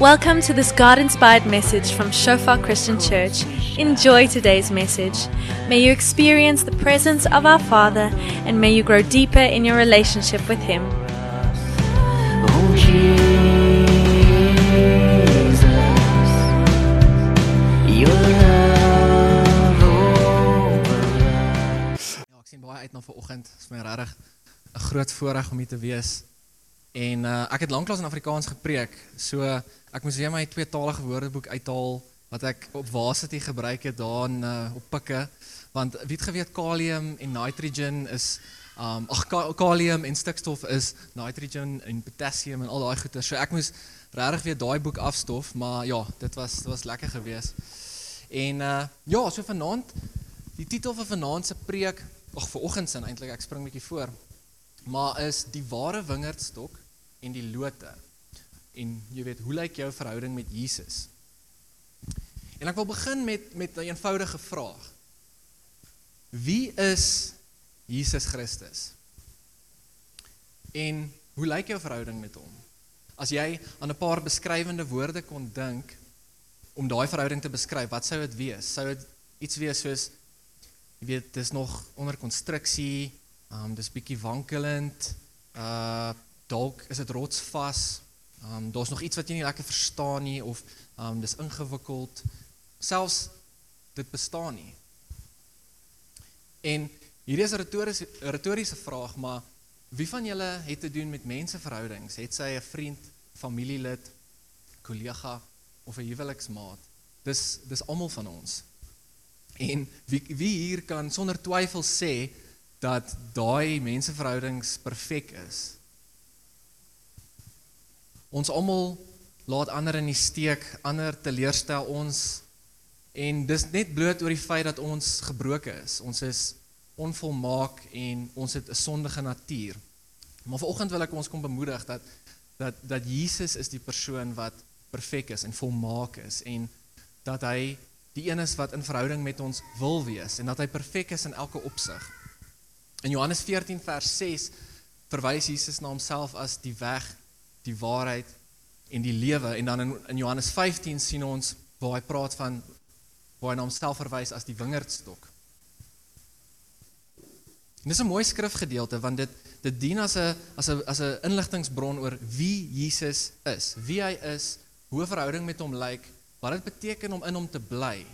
Welcome to this God inspired message from Shofar Christian Church. Enjoy today's message. May you experience the presence of our Father and may you grow deeper in your relationship with Him. Oh Jesus, your love oh, overruns. Ja, ek sien baie uit na vanoggend. Dit is vir my regtig 'n groot voorreg om hier te wees. En uh, ek het lanklaas in Afrikaans gepreek. So ek moes weer my tweetalige woordeboek uithaal wat ek op Varsity gebruik het daar in uh, op pikke want wie het geweet kalium en nitrogen is um ag ka- kalium en stikstof is nitrogen en potassium en al daai goeie. So ek moes regtig weer daai boek afstof, maar ja, dit was dit was lekker geweest. En uh ja, so vanaand die titel van vanaand se preek, ag vanoggend se eintlik, ek spring bietjie voor. Maar is die ware wingerdstok en die lote. En jy weet, hoe lyk jou verhouding met Jesus? En ek wil begin met met 'n eenvoudige vraag. Wie is Jesus Christus? En hoe lyk jou verhouding met hom? As jy aan 'n paar beskrywende woorde kon dink om daai verhouding te beskryf, wat sou dit wees? Sou dit iets wees soos jy weet, dis nog onder konstruksie, um dis bietjie wankelend, uh dalk is dit rotsvas. Um daar's nog iets wat jy nie lekker verstaan nie of um dis ingewikkeld. Selfs dit bestaan nie. En hierdie is 'n retoriese retoriese vraag, maar wie van julle het te doen met menseverhoudings? Het sy 'n vriend, familielid, kollega of 'n huweliksmaat? Dis dis almal van ons. En wie wie hier kan sonder twyfel sê dat daai menseverhoudings perfek is? Ons almal laat ander in die steek, ander teleurstel ons en dis net bloot oor die feit dat ons gebroke is. Ons is onvolmaak en ons het 'n sondige natuur. Maar vanoggend wil ek ons kom bemoedig dat dat dat Jesus is die persoon wat perfek is en volmaak is en dat hy die een is wat in verhouding met ons wil wees en dat hy perfek is in elke opsig. In Johannes 14 vers 6 verwys Jesus na homself as die weg, die waarheid en die lewe en dan in, in Johannes 15 sien ons waar hy praat van waar hy na homself verwys as die wingerdstok. En dis 'n mooi skrifgedeelte want dit dit dien as 'n as 'n as 'n inligtingbron oor wie Jesus is, wie hy is, hoe verhouding met hom lyk, wat dit beteken om in hom te bly.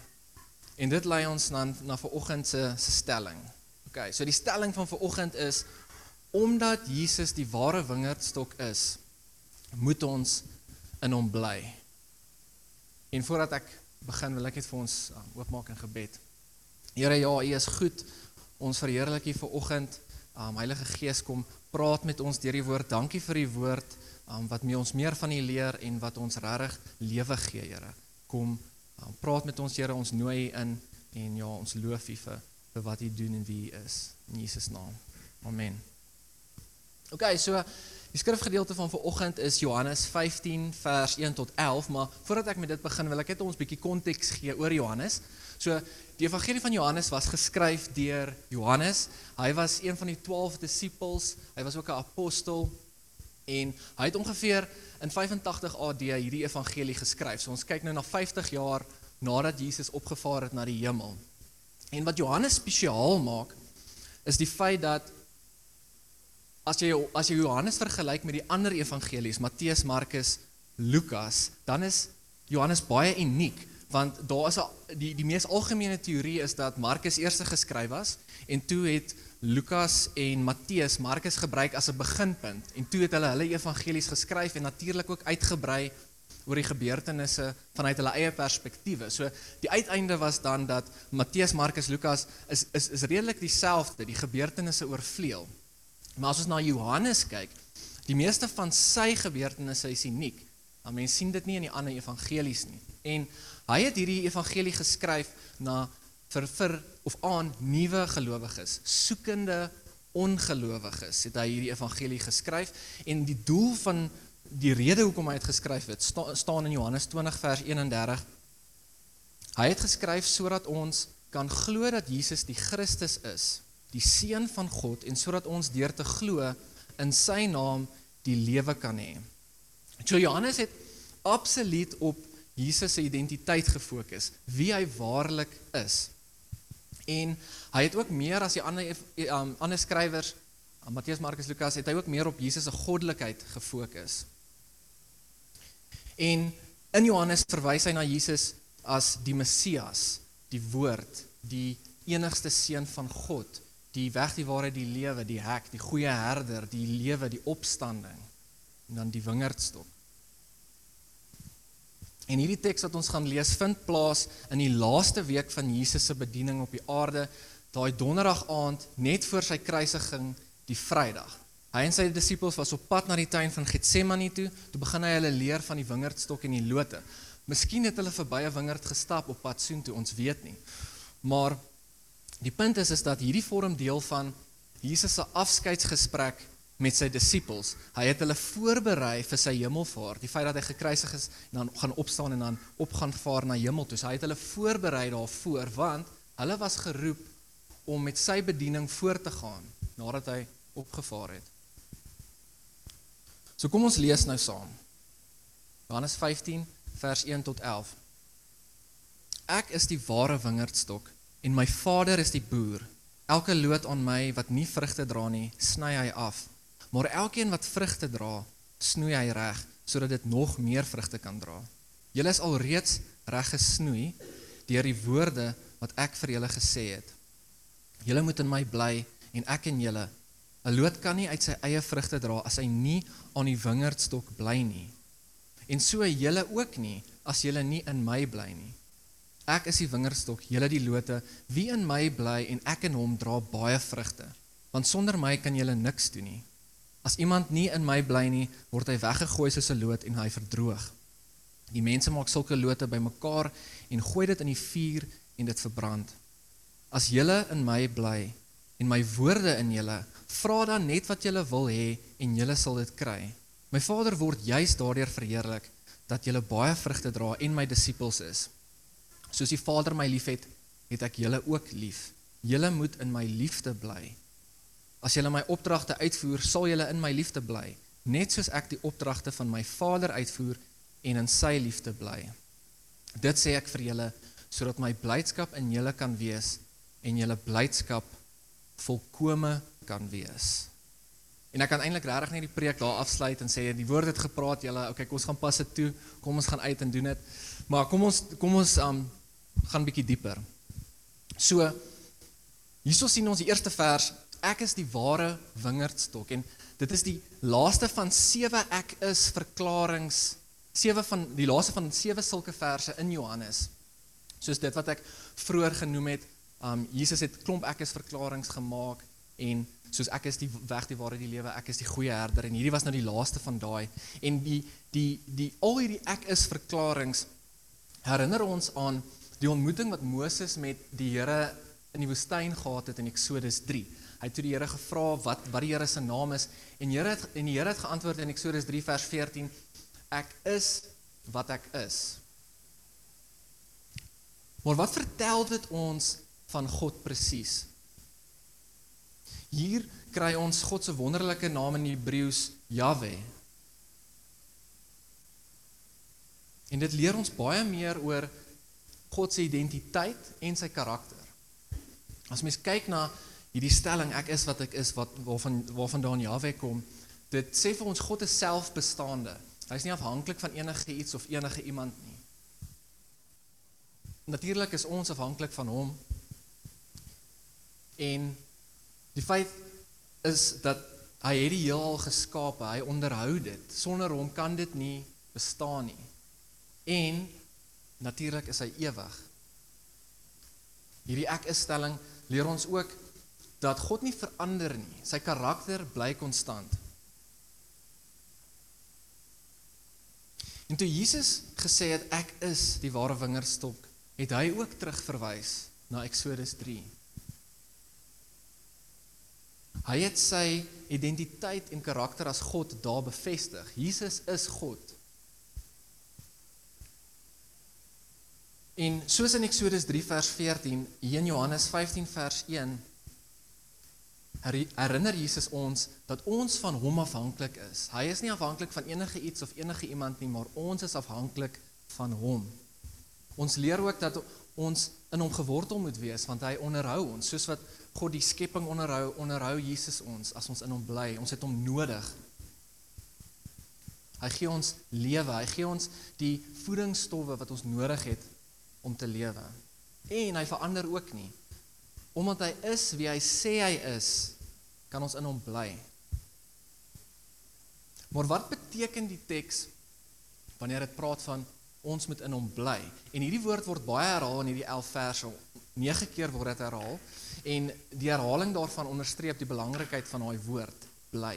En dit lei ons dan na vanoggend se se stelling. OK, so die stelling van vanoggend is omdat Jesus die ware wingerdstok is, moet ons in hom bly. En voordat ek begin, wil ek net vir ons uh, oopmaak in gebed. Here, ja, U is goed. Ons verheerlik U vir oggend. Um Heilige Gees kom praat met ons deur die woord. Dankie vir U woord um wat mee ons meer van U leer en wat ons regtig lewe gee, Here. Kom um, praat met ons, Here. Ons nooi U in en ja, ons loof U vir vir wat U doen en wie U is. In Jesus naam. Amen. OK, so die skrifgedeelte van vanoggend is Johannes 15 vers 1 tot 11, maar voordat ek met dit begin, wil ek net ons bietjie konteks gee oor Johannes. So die evangelie van Johannes was geskryf deur Johannes. Hy was een van die 12 disippels. Hy was ook 'n apostel en hy het ongeveer in 85 AD hierdie evangelie geskryf. So ons kyk nou na 50 jaar nadat Jesus opgevaar het na die hemel. En wat Johannes spesiaal maak is die feit dat as jy as jy Johannes vergelyk met die ander evangelies, Matteus, Markus, Lukas, dan is Johannes baie uniek want daar is 'n die die mees algemene teorie is dat Markus eers geskryf was en toe het Lukas en Matteus Markus gebruik as 'n beginpunt en toe het hulle hulle evangelies geskryf en natuurlik ook uitgebrei oor die gebeurtenisse vanuit hulle eie perspektiewe. So die uiteinde was dan dat Matteus, Markus, Lukas is is is redelik dieselfde, die gebeurtenisse oorvleuel. Maar as ons na Johannes kyk, die meeste van sy gebeurtenisse is uniek. Maar mense sien dit nie in die ander evangelies nie. En hy het hierdie evangelie geskryf na vir vir of aan nuwe gelowiges, soekende ongelowiges. Het hy hierdie evangelie geskryf en die doel van die rede hoekom hy dit geskryf het, sta, staan in Johannes 20 vers 31. Hy het geskryf sodat ons kan glo dat Jesus die Christus is, die seun van God en sodat ons deur te glo in sy naam die lewe kan hê. So Johannes het absoluut op Jesus se identiteit gefokus, wie hy waarlik is. En hy het ook meer as die ander um, ander skrywers, Matteus, Markus, Lukas, het hy ook meer op Jesus se goddelikheid gefokus. En in Johannes verwys hy na Jesus as die Messias, die woord, die enigste seun van God, die weg, die waarheid, die lewe, die hek, die goeie herder, die lewe, die opstanding en dan die wingerdstok. En hierdie teks wat ons gaan lees vind plaas in die laaste week van Jesus se bediening op die aarde, daai donderdag aand net voor sy kruisiging, die Vrydag. Hy en sy disippels was op pad na die tuin van Getsemane toe, toe begin hy hulle leer van die wingerdstok en die lote. Miskien het hulle verby 'n wingerd gestap op pad soontoe, ons weet nie. Maar die punt is is dat hierdie vorm deel van Jesus se afskeidsgesprek met sy disippels. Hy het hulle voorberei vir sy hemelvaart, die feit dat hy gekruisig is en dan gaan opstaan en dan opgaan vaar na hemel toe. So hy het hulle voorberei daarvoor want hulle was geroep om met sy bediening voort te gaan nadat hy opgevaar het. So kom ons lees nou saam. Johannes 15 vers 1 tot 11. Ek is die ware wingerdstok en my Vader is die boer. Elke loot aan my wat nie vrugte dra nie, sny hy af maar elkeen wat vrugte dra, snoei hy reg sodat dit nog meer vrugte kan dra. Julle is alreeds reg gesnoei deur die woorde wat ek vir julle gesê het. Julle moet in my bly en ek in julle. 'n Loot kan nie uit sy eie vrugte dra as hy nie aan die wingerdstok bly nie. En so julle ook nie as julle nie in my bly nie. Ek is die wingerdstok, julle die lote. Wie in my bly en ek in hom dra baie vrugte. Want sonder my kan julle niks doen nie. As iemand nie in my bly nie, word hy weggegooi soos 'n loot en hy verdroog. Die mense maak sulke lote bymekaar en gooi dit in die vuur en dit verbrand. As julle in my bly en my woorde in julle, vra dan net wat julle wil hê en julle sal dit kry. My Vader word juis daardeur verheerlik dat julle baie vrugte dra en my disippels is. Soos die Vader my liefhet, het ek julle ook lief. Julle moet in my liefde bly. As julle my opdragte uitvoer, sal julle in my liefde bly, net soos ek die opdragte van my Vader uitvoer en in sy liefde bly. Dit sê ek vir julle sodat my blydskap in julle kan wees en julle blydskap volkome kan wees. En ek kan eintlik regtig net die preek daar afsluit en sê die woord het gepraat julle, okay, kom ons gaan pas dit toe. Kom ons gaan uit en doen dit. Maar kom ons kom ons um gaan bietjie dieper. So hierso sien ons die eerste vers ek is die ware wingerdstok en dit is die laaste van sewe ek is verklaringe sewe van die laaste van sewe sulke verse in Johannes soos dit wat ek vroeër genoem het um Jesus het klomp ek is verklaringe gemaak en soos ek is die weg die waarheid die lewe ek is die goeie herder en hierdie was nou die laaste van daai en die die die al hierdie ek is verklaringe herinner ons aan die ontmoeting wat Moses met die Here in die woestyn gehad het in Eksodus 3 Hy het toe die Here gevra wat wat die Here se naam is en Here het en die Here het geantwoord in Eksodus 3 vers 14 Ek is wat ek is. Maar wat vertel dit ons van God presies? Hier kry ons God se wonderlike naam in Hebreëus Jahwe. En dit leer ons baie meer oor God se identiteit en sy karakter. As mens kyk na hierdie stelling ek is wat ek is wat waarvan waarvandaan Jahwe kom dit sê vir ons God is selfbestaande. Hy's nie afhanklik van enige iets of enige iemand nie. Natuurlik is ons afhanklik van hom. En die feit is dat hy het die heelal geskape hy onderhou dit. Sonder hom kan dit nie bestaan nie. En natuurlik is hy ewig hierdie ek is stelling leer ons ook dat God nie verander nie. Sy karakter bly konstant. En toe Jesus gesê het ek is die ware wingerdstok, het hy ook terugverwys na Eksodus 3. Hy het sy identiteit en karakter as God daar bevestig. Jesus is God. En soos in Eksodus 3 vers 14, hier in Johannes 15 vers 1 herri- herinner Jesus ons dat ons van hom afhanklik is. Hy is nie afhanklik van enige iets of enige iemand nie, maar ons is afhanklik van hom. Ons leer ook dat ons in hom gewortel moet wees want hy onderhou ons soos wat God die skepping onderhou, onderhou Jesus ons as ons in hom bly. Ons het hom nodig. Hy gee ons lewe, hy gee ons die voedingsstowwe wat ons nodig het om te lewe. En hy verander ook nie. Omdat hy is wie hy sê hy is, kan ons in hom bly. Maar wat beteken die teks wanneer dit praat van ons moet in hom bly? En hierdie woord word baie herhaal in hierdie 11 verse. 9 keer word dit herhaal en die herhaling daarvan onderstreep die belangrikheid van daai woord bly.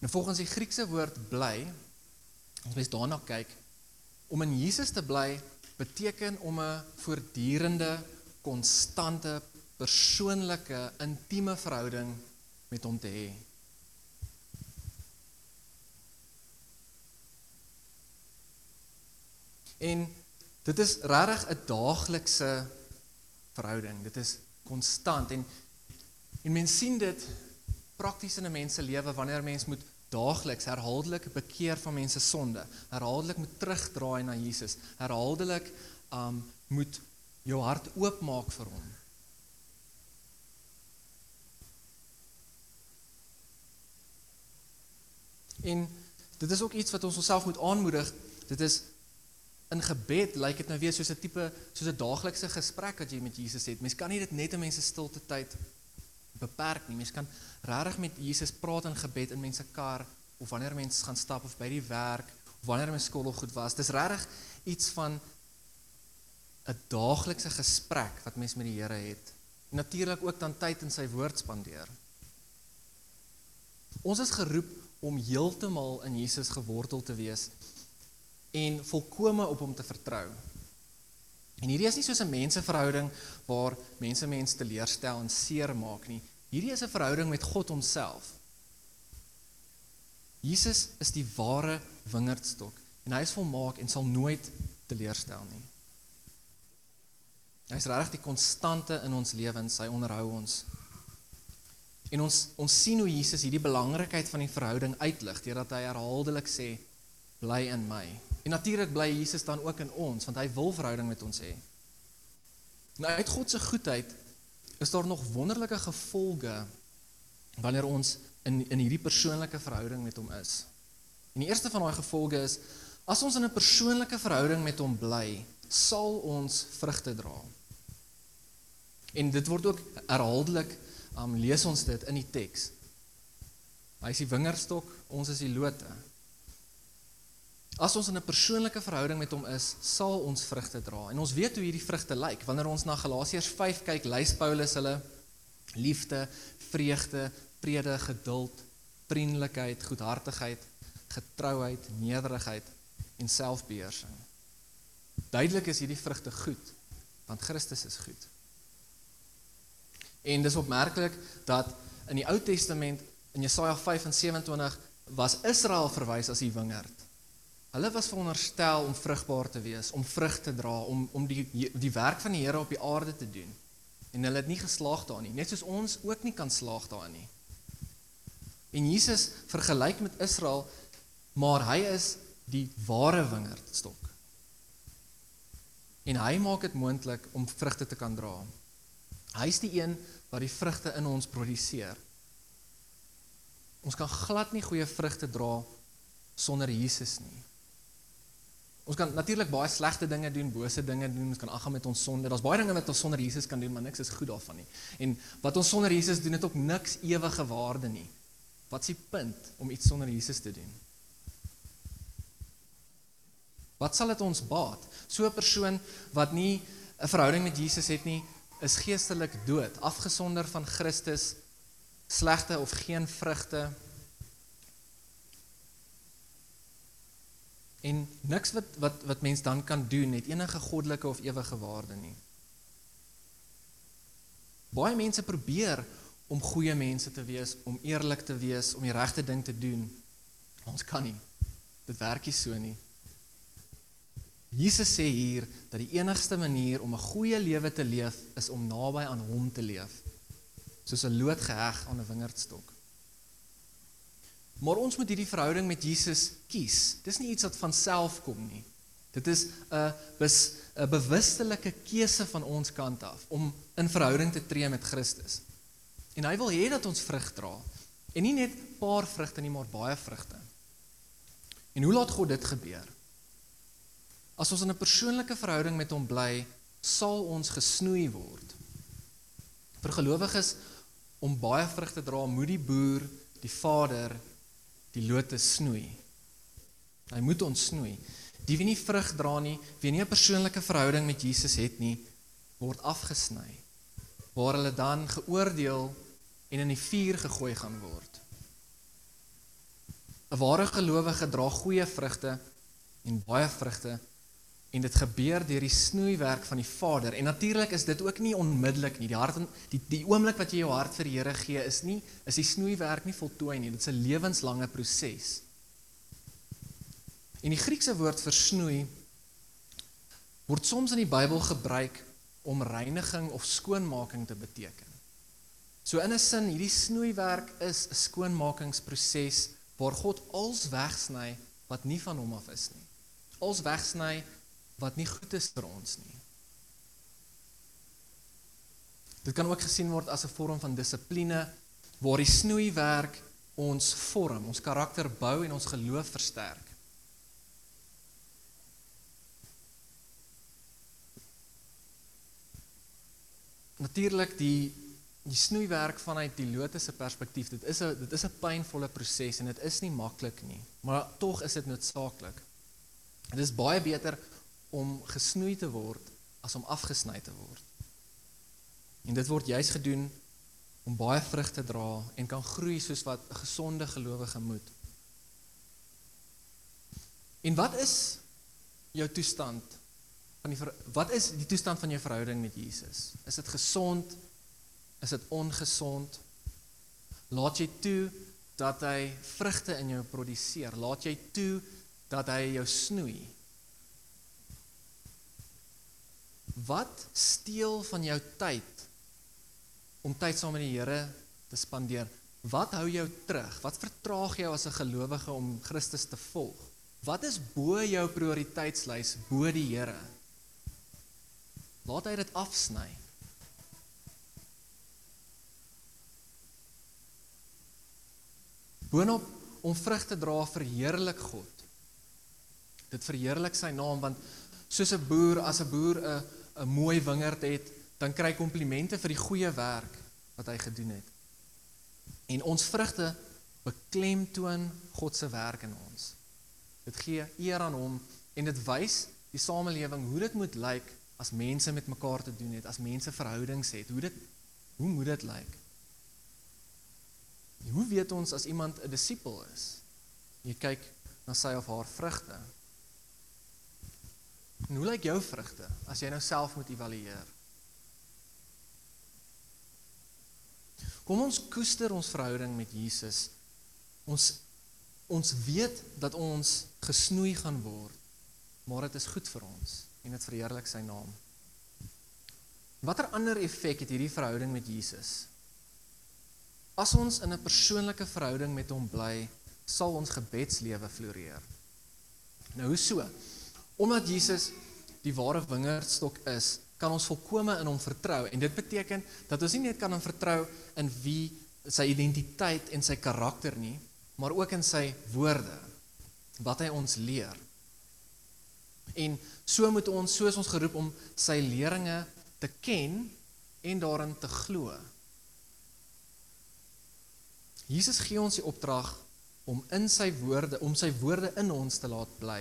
Nou volgens die Griekse woord bly, as mens daarna kyk, om in Jesus te bly beteken om 'n voortdurende, konstante, persoonlike, intieme verhouding met hom te hê. En dit is regtig 'n daaglikse verhouding. Dit is konstant en en mens sien dit prakties in 'n mens se lewe wanneer 'n mens moet daagliks herhaaldelik bekeer van mense sonde, herhaaldelik moet terugdraai na Jesus, herhaaldelik um moet jou hart oopmaak vir hom. En dit is ook iets wat ons onsself moet aanmoedig. Dit is in gebed lyk dit nou weer soos 'n tipe soos 'n daaglikse gesprek wat jy met Jesus het. Mens kan nie dit net in mense stilte tyd beperk nie. Mens kan regtig met Jesus praat in gebed in mense kar of wanneer mense gaan stap of by die werk of wanneer mens skool goed was. Dis regtig iets van 'n daaglikse gesprek wat mens met die Here het. Natuurlik ook dan tyd in sy woord spandeer. Ons is geroep om heeltemal in Jesus gewortel te wees en volkome op hom te vertrou. En hierdie is nie soos 'n menseverhouding waar mense mense teleurstel en seermaak nie. Hierdie is 'n verhouding met God homself. Jesus is die ware wingerdstok en hy is volmaak en sal nooit teleurstel nie. Hy is regtig die konstante in ons lewens, hy onderhou ons. En ons ons sien hoe Jesus hierdie belangrikheid van die verhouding uitlig deurdat hy herhaaldelik sê bly in my. En natuurlik bly Jesus dan ook in ons want hy wil verhouding met ons hê. Nou uit God se goedheid is daar nog wonderlike gevolge wanneer ons in in hierdie persoonlike verhouding met hom is. En die eerste van daai gevolge is as ons in 'n persoonlike verhouding met hom bly, sal ons vrugte dra. En dit word ook herhaaldelik um, lees ons dit in die teks. Hy is die wingerdstok, ons is die lote. As ons in 'n persoonlike verhouding met hom is, sal ons vrugte dra. En ons weet hoe hierdie vrugte lyk. Wanneer ons na Galasiërs 5 kyk, lys Paulus hulle liefde, vreugde, vrede, geduld, vriendelikheid, goedhartigheid, getrouheid, nederigheid en selfbeheersing. Duidelik is hierdie vrugte goed, want Christus is goed. En dis opmerklik dat in die Ou Testament in Jesaja 5 en 27 was Israel verwys as die wingerd. Hulle was veronderstel om vrugbaar te wees, om vrug te dra, om om die die werk van die Here op die aarde te doen. En hulle het nie geslaag daarin nie, net soos ons ook nie kan slaag daarin nie. En Jesus vergelyk met Israel, maar hy is die ware wingerdstok. En hy maak dit moontlik om vrugte te kan dra. Hy's die een wat die vrugte in ons produseer. Ons kan glad nie goeie vrugte dra sonder Jesus nie. Ons kan natuurlik baie slegte dinge doen, bose dinge doen, ons kan aangaan met ons sonde. Daar's baie dinge wat ons sonder Jesus kan doen, maar niks is goed daarvan nie. En wat ons sonder Jesus doen, het ook niks ewige waarde nie. Wat is die punt om iets sonder Jesus te doen? Wat sal dit ons baat? So 'n persoon wat nie 'n verhouding met Jesus het nie, is geestelik dood, afgesonder van Christus, slegte of geen vrugte. En niks wat wat wat mens dan kan doen het enige goddelike of ewige waarde nie. Baie mense probeer om goeie mense te wees, om eerlik te wees, om die regte ding te doen. Ons kan nie. Dit werk nie so nie. Jesus sê hier dat die enigste manier om 'n goeie lewe te leef is om naby aan hom te leef. soos 'n lood geheg aan 'n wingerdstok. Maar ons moet hierdie verhouding met Jesus kies. Dis nie iets wat van self kom nie. Dit is 'n 'n bewustelike keuse van ons kant af om in verhouding te tree met Christus. En hy wil hê dat ons vrug dra. En nie net 'n paar vrugte nie, maar baie vrugte. En hoe laat God dit gebeur? As ons in 'n persoonlike verhouding met hom bly, sal ons gesnoei word. Vir gelowiges om baie vrug te dra, moet die boer, die Vader, die lote snoei. Hy moet ons snoei. Die wie nie vrug dra nie, wie nie 'n persoonlike verhouding met Jesus het nie, word afgesny. Waar hulle dan geoordeel en in die vuur gegooi gaan word. 'n Ware gelowige dra goeie vrugte en baie vrugte en dit gebeur deur die snoeiwerk van die Vader. En natuurlik is dit ook nie onmiddellik nie. Die hart die die oomblik wat jy jou hart vir die Here gee is nie is die snoeiwerk nie voltooi nie. Dit is 'n lewenslange proses. En die Griekse woord vir snoei word soms in die Bybel gebruik om reiniging of skoonmaking te beteken. So in 'n sin, hierdie snoeiwerk is 'n skoonmakingsproses waar God als wegsny wat nie van hom af is nie. Als wegsny wat nie goed is vir ons nie. Dit kan ook gesien word as 'n vorm van dissipline waar die snoeiwerk ons vorm, ons karakter bou en ons geloof versterk. Natuurlik die die snoeiwerk vanuit die lotus se perspektief, dit is 'n dit is 'n pynvolle proses en dit is nie maklik nie, maar tog is dit noodsaaklik. Dit is baie beter om gesnoei te word as om afgesny te word. En dit word juis gedoen om baie vrug te dra en kan groei soos wat 'n gesonde gelowige moet. En wat is jou toestand van die wat is die toestand van jou verhouding met Jesus? Is dit gesond? Is dit ongesond? Laat jy toe dat hy vrugte in jou produseer? Laat jy toe dat hy jou snoei? Wat steel van jou tyd om tyd saam met die Here te spandeer? Wat hou jou terug? Wat vertraag jou as 'n gelowige om Christus te volg? Wat is bo jou prioriteitslys bo die Here? Laat hy dit afsny. Boonop om vrug te dra verheerlik God. Dit verheerlik sy naam want soos 'n boer as 'n boer 'n 'n mooi wingerd het, dan kry hy komplimente vir die goeie werk wat hy gedoen het. En ons vrugte beklemtoon God se werk in ons. Dit gee eer aan hom en dit wys die samelewing hoe dit moet lyk as mense met mekaar te doen het, as mense verhoudings het. Hoe dit hoe moet dit lyk? Hoe weet ons as iemand 'n disipel is? Jy kyk na sy of haar vrugte. En hoe lyk jou vrugte as jy nou self moet evalueer? Kom ons koester ons verhouding met Jesus. Ons ons weet dat ons gesnoei gaan word, maar dit is goed vir ons en dit verheerlik sy naam. Watter ander effek het hierdie verhouding met Jesus? As ons in 'n persoonlike verhouding met hom bly, sal ons gebedslewe floreer. Nou hoe so? Omdat Jesus die ware wingerdstok is, kan ons volkome in hom vertrou en dit beteken dat ons nie net kan hom vertrou in wie sy identiteit en sy karakter nie, maar ook in sy woorde wat hy ons leer. En so moet ons soos ons geroep om sy leringe te ken en daarin te glo. Jesus gee ons die opdrag om in sy woorde, om sy woorde in ons te laat bly.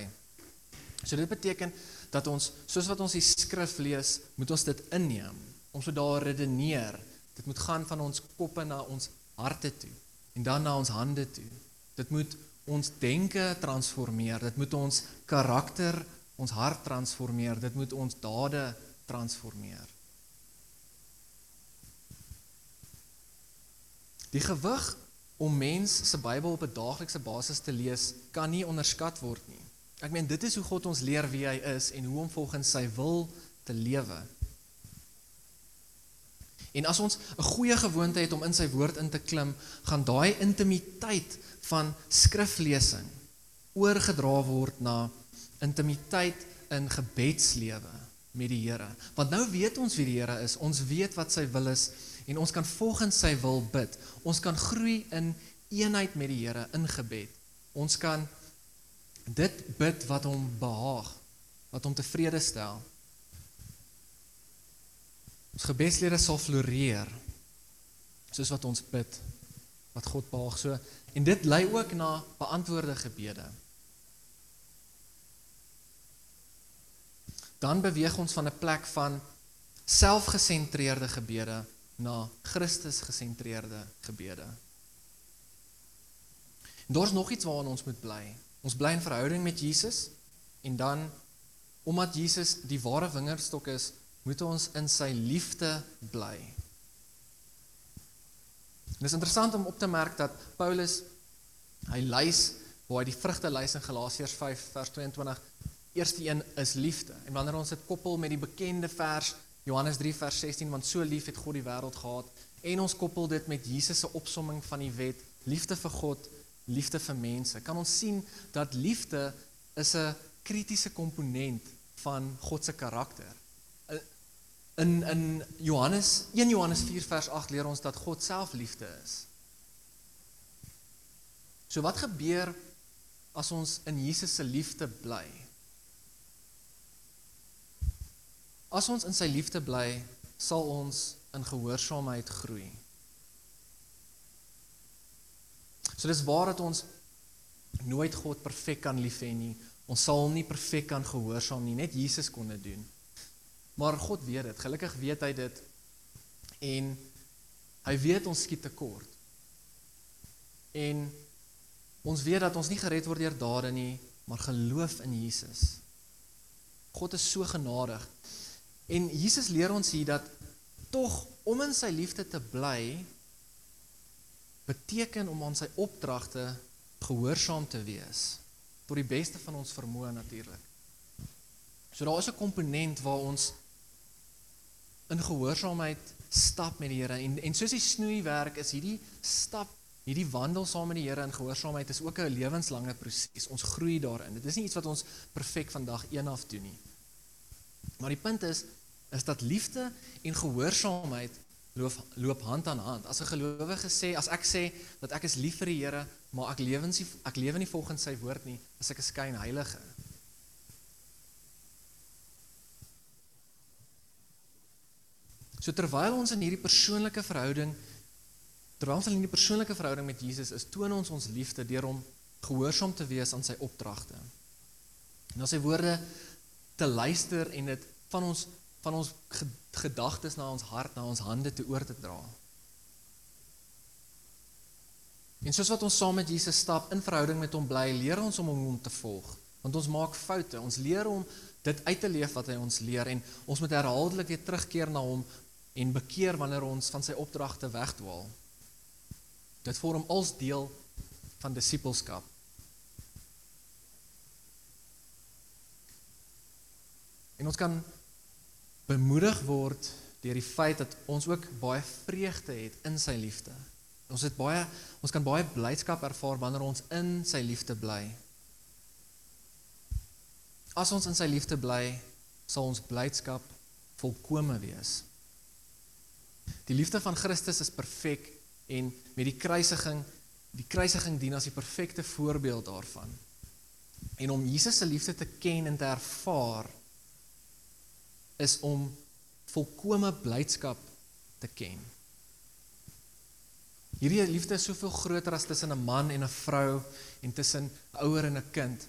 So dit beteken dat ons soos wat ons die skrif lees, moet ons dit inneem. Ons moet daar redeneer. Dit moet gaan van ons koppe na ons harte toe en dan na ons hande toe. Dit moet ons denke transformeer. Dit moet ons karakter, ons hart transformeer. Dit moet ons dade transformeer. Die gewig om mens se Bybel op 'n daaglikse basis te lees kan nie onderskat word nie. Ek meen dit is hoe God ons leer wie hy is en hoe om volgens sy wil te lewe. En as ons 'n goeie gewoonte het om in sy woord in te klim, gaan daai intimiteit van skriflesing oorgedra word na intimiteit in gebedslewe met die Here. Want nou weet ons wie die Here is, ons weet wat sy wil is en ons kan volgens sy wil bid. Ons kan groei in eenheid met die Here in gebed. Ons kan dit bid wat hom behaag, wat hom tevrede stel. Ons gebedslede sal floreer soos wat ons bid wat God behaag. So en dit lei ook na beantwoorde gebede. Dan beweeg ons van 'n plek van selfgesentreerde gebede na Christus gesentreerde gebede. En daar's nog iets waaraan ons moet bly. Ons bly in verhouding met Jesus en dan omdat Jesus die ware wingerdstok is, moet ons in sy liefde bly. En dit is interessant om op te merk dat Paulus hy lys waar hy die vrugte lys in Galasiërs 5 vers 22. Eerste een is liefde. En wanneer ons dit koppel met die bekende vers Johannes 3 vers 16 want so lief het God die wêreld gehad en ons koppel dit met Jesus se opsomming van die wet, liefde vir God, liefde vir mense. Kan ons sien dat liefde is 'n kritiese komponent van God se karakter. In in Johannes 1 Johannes 4 vers 8 leer ons dat God self liefde is. So wat gebeur as ons in Jesus se liefde bly? As ons in sy liefde bly, sal ons in gehoorsaamheid groei. So dis waar dat ons nooit God perfek kan lief hê nie. Ons sal hom nie perfek kan gehoorsaam nie. Net Jesus kon dit doen. Maar God weet dit. Gelukkig weet hy dit. En hy weet ons skiet tekort. En ons weet dat ons nie gered word deur dade nie, maar geloof in Jesus. God is so genadig. En Jesus leer ons hier dat tog om in sy liefde te bly beteken om aan sy opdragte gehoorsaam te wees tot die beste van ons vermoë natuurlik. So daar is 'n komponent waar ons in gehoorsaamheid stap met die Here en en soos die snoei werk is hierdie stap hierdie wandel saam met die Here in gehoorsaamheid is ook 'n lewenslange proses. Ons groei daarin. Dit is nie iets wat ons perfek vandag eenaf doen nie. Maar die punt is is dat liefde en gehoorsaamheid loop loop hand aan hand. As 'n gelowige sê, as ek sê dat ek is lief vir die Here, maar ek lewe nie ek lewe nie volgens sy woord nie, as ek 'n skyn heilige. So terwyl ons in hierdie persoonlike verhouding terwyl ons in hierdie persoonlike verhouding met Jesus is, toon ons ons liefde deur hom gehoorsaam te wees aan sy opdragte. En na sy woorde te luister en dit van ons van ons gedagtes na ons hart, na ons hande te oor te dra. En soos wat ons saam met Jesus stap in verhouding met hom bly, leer ons om hom te volg, want ons maak foute. Ons leer hom dit uit te leef wat hy ons leer en ons moet herhaaldelik weer terugkeer na hom en bekeer wanneer ons van sy opdragte wegdwaal. Dit vorm als deel van disippelskap. En ons kan bemoedig word deur die feit dat ons ook baie vreugde het in sy liefde. Ons het baie ons kan baie blydskap ervaar wanneer ons in sy liefde bly. As ons in sy liefde bly, sal ons blydskap volkome wees. Die liefde van Christus is perfek en met die kruisiging, die kruisiging dien as die perfekte voorbeeld daarvan. En om Jesus se liefde te ken en te ervaar is om volkomme blydskap te ken. Hierdie liefde is soveel groter as tussen 'n man en 'n vrou en tussen 'n ouer en 'n kind.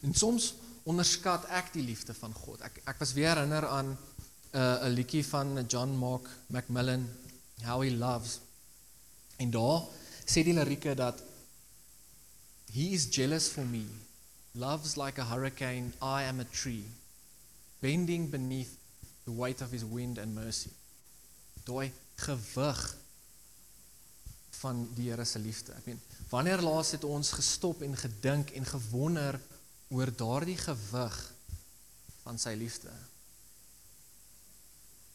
En soms onderskat ek die liefde van God. Ek ek was weer herinner aan 'n uh, 'n liedjie van John Mark Macmillan How He Loves. En daar sê die lirieke dat He is jealous for me. Loves like a hurricane, I am a tree. Bending beneath the weight of his wind and mercy. Daai gewig van die Here se liefde. Ek meen, wanneer laas het ons gestop en gedink en gewonder oor daardie gewig van sy liefde?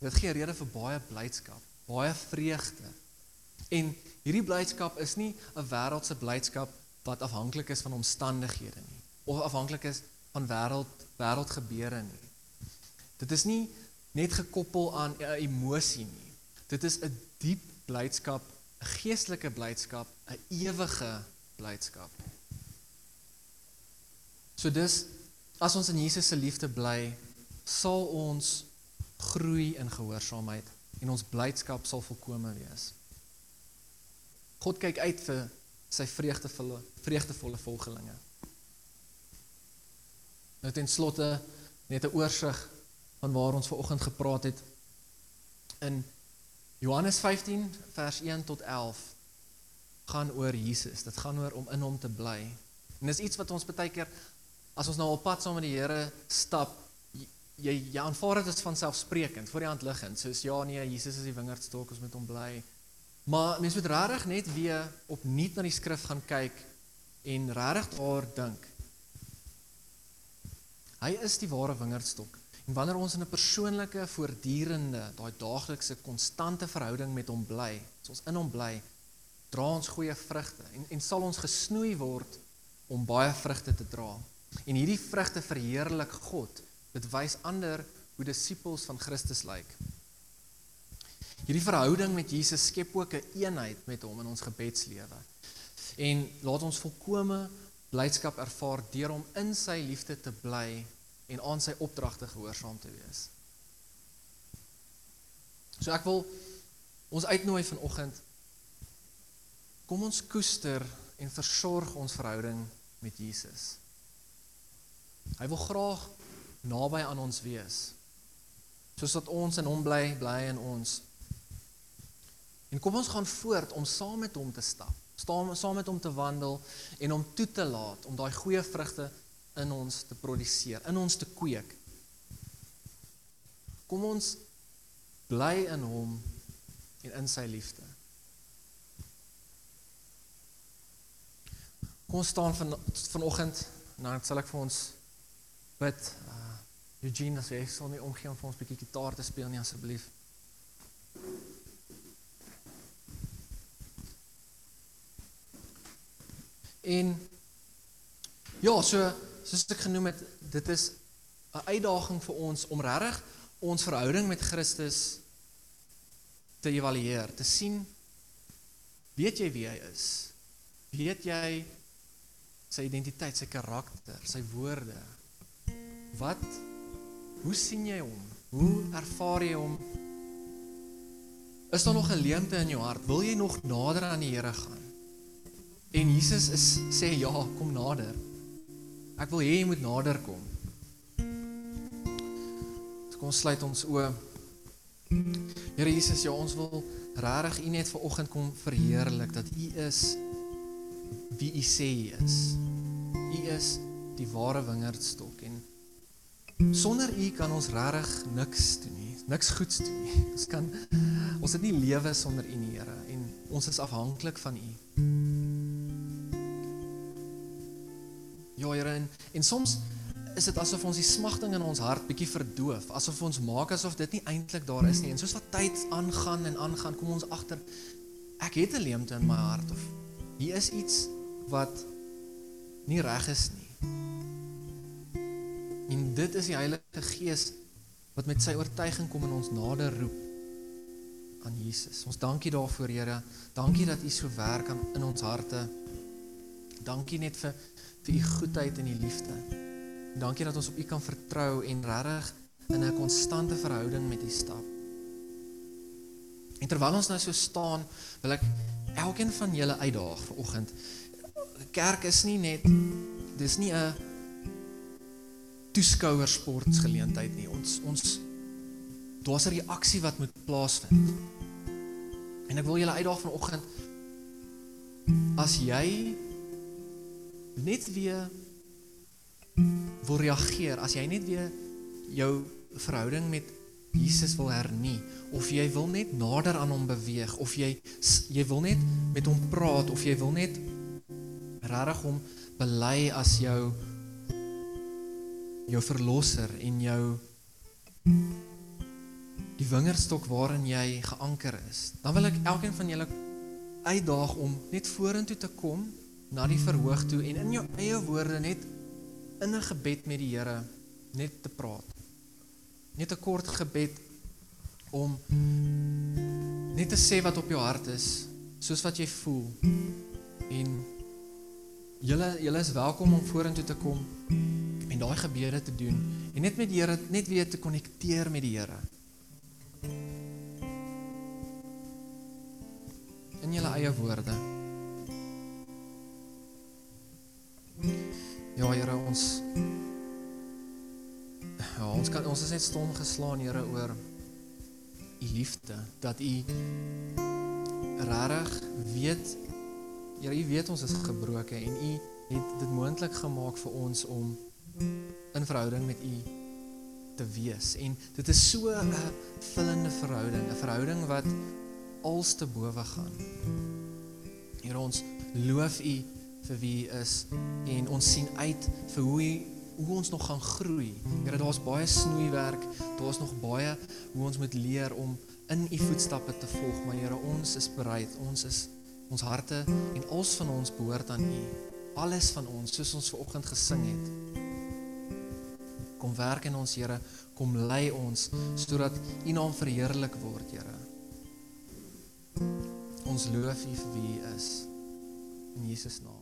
Dit gee rede vir baie blydskap, baie vreugde. En hierdie blydskap is nie 'n wêreldse blydskap wat afhanklik is van omstandighede nie of afhanklik is van wêreld wêreldgebeure nie. Dit is nie net gekoppel aan 'n emosie nie. Dit is 'n diep blydskap, 'n geestelike blydskap, 'n ewige blydskap. So dis as ons in Jesus se liefde bly, sal ons groei in gehoorsaamheid en ons blydskap sal volkome wees. God kyk uit vir sy vreugdevolle vreugdevolle volgelinge. Nou ten slotte net 'n oorsig van waar ons ver oggend gepraat het in Johannes 15 vers 1 tot 11 gaan oor Jesus. Dit gaan oor om in hom te bly. En dis iets wat ons baie keer as ons nou op pad saam met die Here stap, jy jy aanvaar dit as vanselfsprekend voor die hand liggend. Soos ja nee, Jesus is die wingerdstok, ons moet hom bly. Maar mens moet regtig net weer opnuut na die skrif gaan kyk en regtig daar dink. Hy is die ware wingerdstok. En wanneer ons in 'n persoonlike, voortdurende, daai daaglikse, konstante verhouding met hom bly, as ons in hom bly, dra ons goeie vrugte en en sal ons gesnoei word om baie vrugte te dra. En hierdie vrugte verheerlik God. Dit wys ander hoe disippels van Christus lyk. Hierdie verhouding met Jesus skep ook 'n een eenheid met hom in ons gebedslewe. En laat ons volkome blydskap ervaar deur om in sy liefde te bly en aan sy opdragte gehoorsaam te wees. So ek wil ons uitnooi vanoggend kom ons koester en versorg ons verhouding met Jesus. Hy wil graag naby aan ons wees. Soos dat ons in hom bly, bly in ons. En kom ons gaan voort om saam met hom te stap, staan saam met hom te wandel en hom toe te laat om daai goeie vrugte in ons te produseer, in ons te kweek. Kom ons bly in hom en in sy liefde. Kom ons staan van vanoggend, nou sal ek vir ons bid. Uh, Eugene, as jy sal nie omgee om vir ons 'n bietjie gitaar te speel nie asseblief. En ja, so soos ek genoem het, dit is 'n uitdaging vir ons om regtig ons verhouding met Christus te evalueer, te sien weet jy wie hy is? Weet jy sy identiteit, sy karakter, sy woorde? Wat hoe sien jy hom? Hoe ervaar jy hom? Is daar nog 'n leemte in jou hart? Wil jy nog nader aan die Here gaan? En Jesus is sê ja, kom nader. Ek wil hê jy moet nader kom. So kom ons sluit ons oë. Here Jesus, ja ons wil regtig U net ver oggend kom verheerlik dat U is wie U sê U is. U is die ware wingerdstok en sonder U kan ons regtig niks doen nie. Niks goeds doen nie. Ons kan ons het nie lewe sonder U nie, Here, en ons is afhanklik van U. Ja, Here, en, en soms is dit asof ons die smagting in ons hart bietjie verdoof, asof ons maak asof dit nie eintlik daar is nie. En soos wat tyd aangaan en aangaan, kom ons agter ek het 'n leemte in my hart of hier is iets wat nie reg is nie. En dit is die Heilige Gees wat met sy oortuiging kom en ons nader roep aan Jesus. Ons dankie daarvoor, Here. Dankie dat U so werk aan in ons harte. Dankie net vir vir u goedheid en u liefde. Dankie dat ons op u kan vertrou en regtig in 'n konstante verhouding met u stap. En terwyl ons nou so staan, wil ek elkeen van julle uitdaag vir oggend. Kerk is nie net dis nie 'n toeskouersportgeleentheid nie. Ons ons daar's 'n reaksie wat moet plaasvind. En ek wil julle uitdaag vanoggend as jy net weer wil reageer as jy net weer jou verhouding met Jesus wil hernie of jy wil net nader aan hom beweeg of jy jy wil net met hom praat of jy wil net regtig hom bely as jou jou verlosser en jou die wingerdstok waarin jy geanker is. Dan wil ek elkeen van julle uitdaag om net vorentoe te kom na die verhoog toe en in jou eie woorde net in 'n gebed met die Here net te praat. Net 'n kort gebed om net te sê wat op jou hart is, soos wat jy voel. En julle julle is welkom om vorentoe te kom en daai gebede te doen en net met die Here net weer te konnekteer met die Here. In julle eie woorde. Ja Here, ons Ja, ons kan ons is net stom geslaan Here oor u liefde dat u regtig weet Here, u weet ons is gebroken en u het dit moontlik gemaak vir ons om in verhouding met u te wees. En dit is so 'n vullende verhouding, 'n verhouding wat als te bowe gaan. Here ons loof u vir wie u is en ons sien uit vir hoe u hoe ons nog gaan groei. Here, daar's baie snoeiwerk, daar's nog baie hoe ons moet leer om in u voetstappe te volg, maar Here, ons is bereid. Ons is ons harte en ons van ons behoort aan u. Alles van ons, soos ons ver oggend gesing het. Kom werk in ons, Here. Kom lei ons sodat u naam verheerlik word, Here. Ons loof u vir wie u is. In Jesus naam.